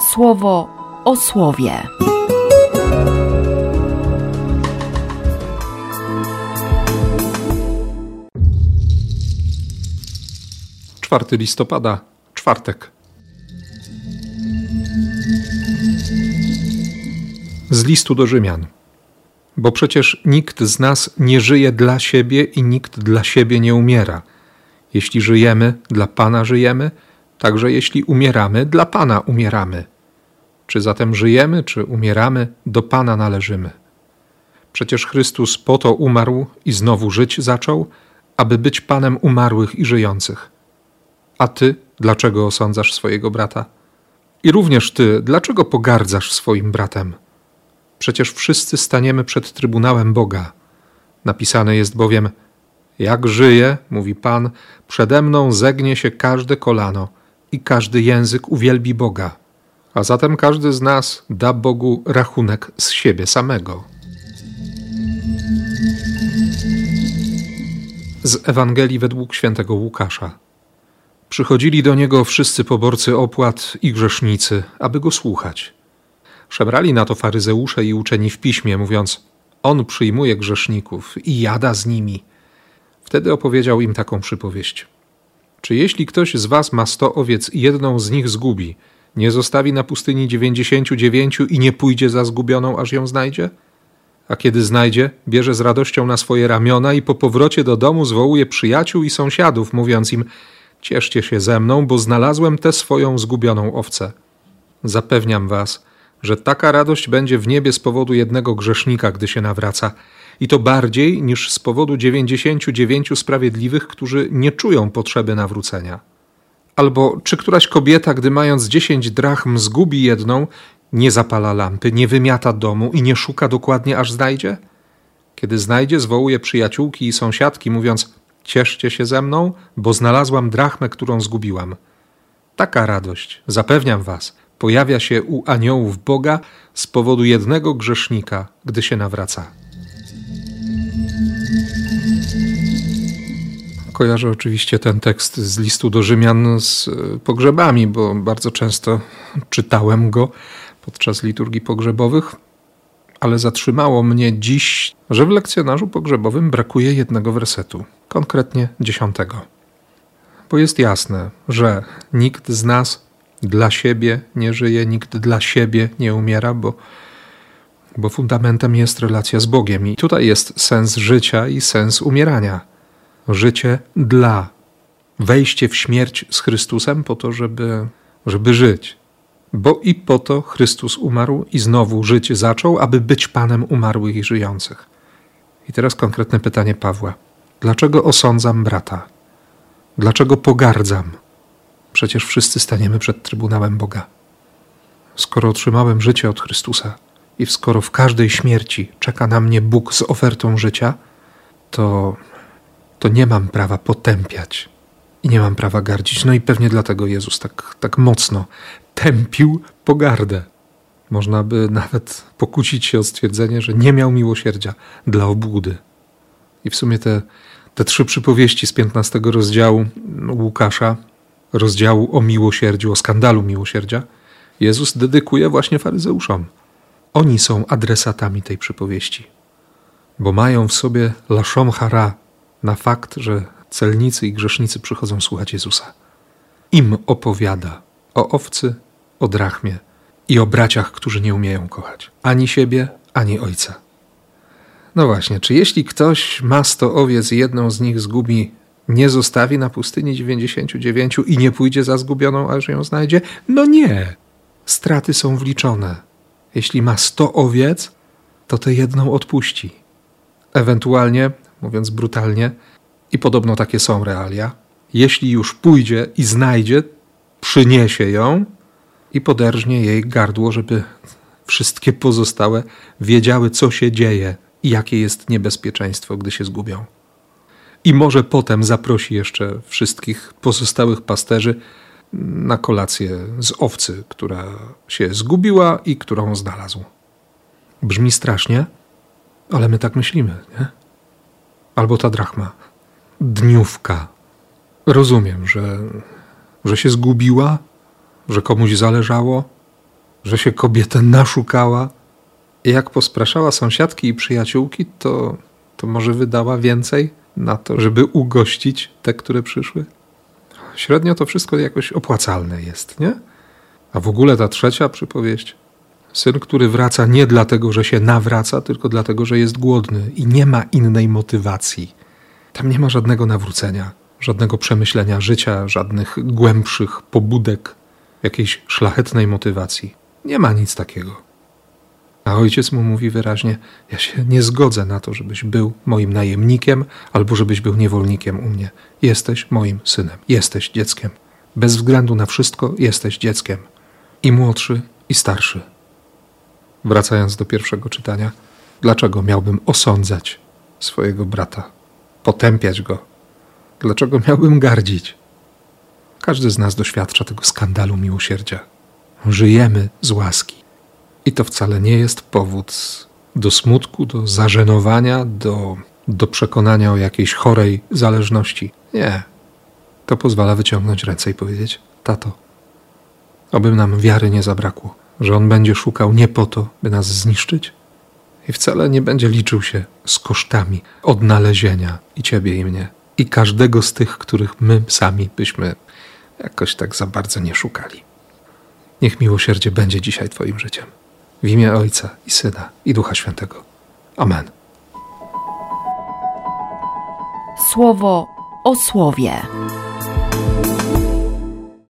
słowo o słowie. 4 listopada, czwartek. Z listu do Rzymian. Bo przecież nikt z nas nie żyje dla siebie i nikt dla siebie nie umiera. Jeśli żyjemy, dla Pana żyjemy, także jeśli umieramy, dla Pana umieramy. Czy zatem żyjemy, czy umieramy, do Pana należymy. Przecież Chrystus po to umarł i znowu żyć zaczął, aby być Panem umarłych i żyjących. A ty, dlaczego osądzasz swojego brata? I również ty, dlaczego pogardzasz swoim bratem? Przecież wszyscy staniemy przed Trybunałem Boga. Napisane jest bowiem: Jak żyje, mówi Pan, przede mną zegnie się każde kolano i każdy język uwielbi Boga. A zatem każdy z nas da Bogu rachunek z siebie samego. Z Ewangelii według świętego Łukasza. Przychodzili do niego wszyscy poborcy opłat i grzesznicy, aby go słuchać. Szemrali na to faryzeusze i uczeni w piśmie, mówiąc: On przyjmuje grzeszników i jada z nimi. Wtedy opowiedział im taką przypowieść. Czy jeśli ktoś z was ma sto owiec i jedną z nich zgubi, nie zostawi na pustyni dziewięćdziesięciu dziewięciu i nie pójdzie za zgubioną, aż ją znajdzie? A kiedy znajdzie, bierze z radością na swoje ramiona i po powrocie do domu zwołuje przyjaciół i sąsiadów, mówiąc im – Cieszcie się ze mną, bo znalazłem tę swoją zgubioną owcę. Zapewniam was, że taka radość będzie w niebie z powodu jednego grzesznika, gdy się nawraca, i to bardziej niż z powodu dziewięćdziesięciu dziewięciu sprawiedliwych, którzy nie czują potrzeby nawrócenia. Albo czy któraś kobieta, gdy mając dziesięć drachm zgubi jedną, nie zapala lampy, nie wymiata domu i nie szuka dokładnie, aż znajdzie? Kiedy znajdzie, zwołuje przyjaciółki i sąsiadki, mówiąc: Cieszcie się ze mną, bo znalazłam drachmę, którą zgubiłam. Taka radość, zapewniam was, pojawia się u aniołów Boga z powodu jednego grzesznika, gdy się nawraca. Kojarzę oczywiście ten tekst z listu do Rzymian z pogrzebami, bo bardzo często czytałem go podczas liturgii pogrzebowych, ale zatrzymało mnie dziś, że w lekcjonarzu pogrzebowym brakuje jednego wersetu konkretnie dziesiątego. Bo jest jasne, że nikt z nas dla siebie nie żyje, nikt dla siebie nie umiera, bo, bo fundamentem jest relacja z Bogiem. I tutaj jest sens życia i sens umierania. Życie dla, wejście w śmierć z Chrystusem po to, żeby, żeby żyć. Bo i po to Chrystus umarł i znowu żyć zaczął, aby być Panem umarłych i żyjących. I teraz konkretne pytanie Pawła. Dlaczego osądzam brata? Dlaczego pogardzam? Przecież wszyscy staniemy przed Trybunałem Boga. Skoro otrzymałem życie od Chrystusa i skoro w każdej śmierci czeka na mnie Bóg z ofertą życia, to, to nie mam prawa potępiać i nie mam prawa gardzić. No i pewnie dlatego Jezus tak, tak mocno tępił pogardę. Można by nawet pokusić się o stwierdzenie, że nie miał miłosierdzia dla obłudy. I w sumie te, te trzy przypowieści z 15 rozdziału Łukasza, rozdziału o miłosierdziu, o skandalu miłosierdzia, Jezus dedykuje właśnie faryzeuszom. Oni są adresatami tej przypowieści, bo mają w sobie laszom hara na fakt, że celnicy i grzesznicy przychodzą słuchać Jezusa. Im opowiada o owcy, o drachmie i o braciach, którzy nie umieją kochać ani siebie, ani ojca. No właśnie, czy jeśli ktoś ma sto owiec i jedną z nich zgubi, nie zostawi na pustyni dziewięćdziesięciu dziewięciu i nie pójdzie za zgubioną, aż ją znajdzie? No nie. Straty są wliczone. Jeśli ma sto owiec, to tę jedną odpuści. Ewentualnie, mówiąc brutalnie, i podobno takie są realia, jeśli już pójdzie i znajdzie, przyniesie ją i poderżnie jej gardło, żeby wszystkie pozostałe wiedziały, co się dzieje i jakie jest niebezpieczeństwo, gdy się zgubią. I może potem zaprosi jeszcze wszystkich pozostałych pasterzy na kolację z owcy, która się zgubiła i którą znalazł. Brzmi strasznie, ale my tak myślimy, nie? Albo ta drachma. Dniówka. Rozumiem, że, że się zgubiła, że komuś zależało, że się kobietę naszukała. Jak pospraszała sąsiadki i przyjaciółki, to, to może wydała więcej na to, żeby ugościć te, które przyszły? Średnio to wszystko jakoś opłacalne jest, nie? A w ogóle ta trzecia przypowieść. Syn, który wraca nie dlatego, że się nawraca, tylko dlatego, że jest głodny i nie ma innej motywacji. Tam nie ma żadnego nawrócenia, żadnego przemyślenia życia, żadnych głębszych pobudek, jakiejś szlachetnej motywacji. Nie ma nic takiego. A ojciec mu mówi wyraźnie: Ja się nie zgodzę na to, żebyś był moim najemnikiem albo żebyś był niewolnikiem u mnie. Jesteś moim synem, jesteś dzieckiem. Bez względu na wszystko jesteś dzieckiem. I młodszy, i starszy. Wracając do pierwszego czytania, dlaczego miałbym osądzać swojego brata, potępiać go? Dlaczego miałbym gardzić? Każdy z nas doświadcza tego skandalu miłosierdzia. Żyjemy z łaski. I to wcale nie jest powód do smutku, do zażenowania, do, do przekonania o jakiejś chorej zależności. Nie. To pozwala wyciągnąć ręce i powiedzieć: Tato, oby nam wiary nie zabrakło, że on będzie szukał nie po to, by nas zniszczyć i wcale nie będzie liczył się z kosztami odnalezienia i ciebie, i mnie, i każdego z tych, których my sami byśmy jakoś tak za bardzo nie szukali. Niech miłosierdzie będzie dzisiaj Twoim życiem. W imię Ojca i Syna i Ducha Świętego. Amen. Słowo o słowie.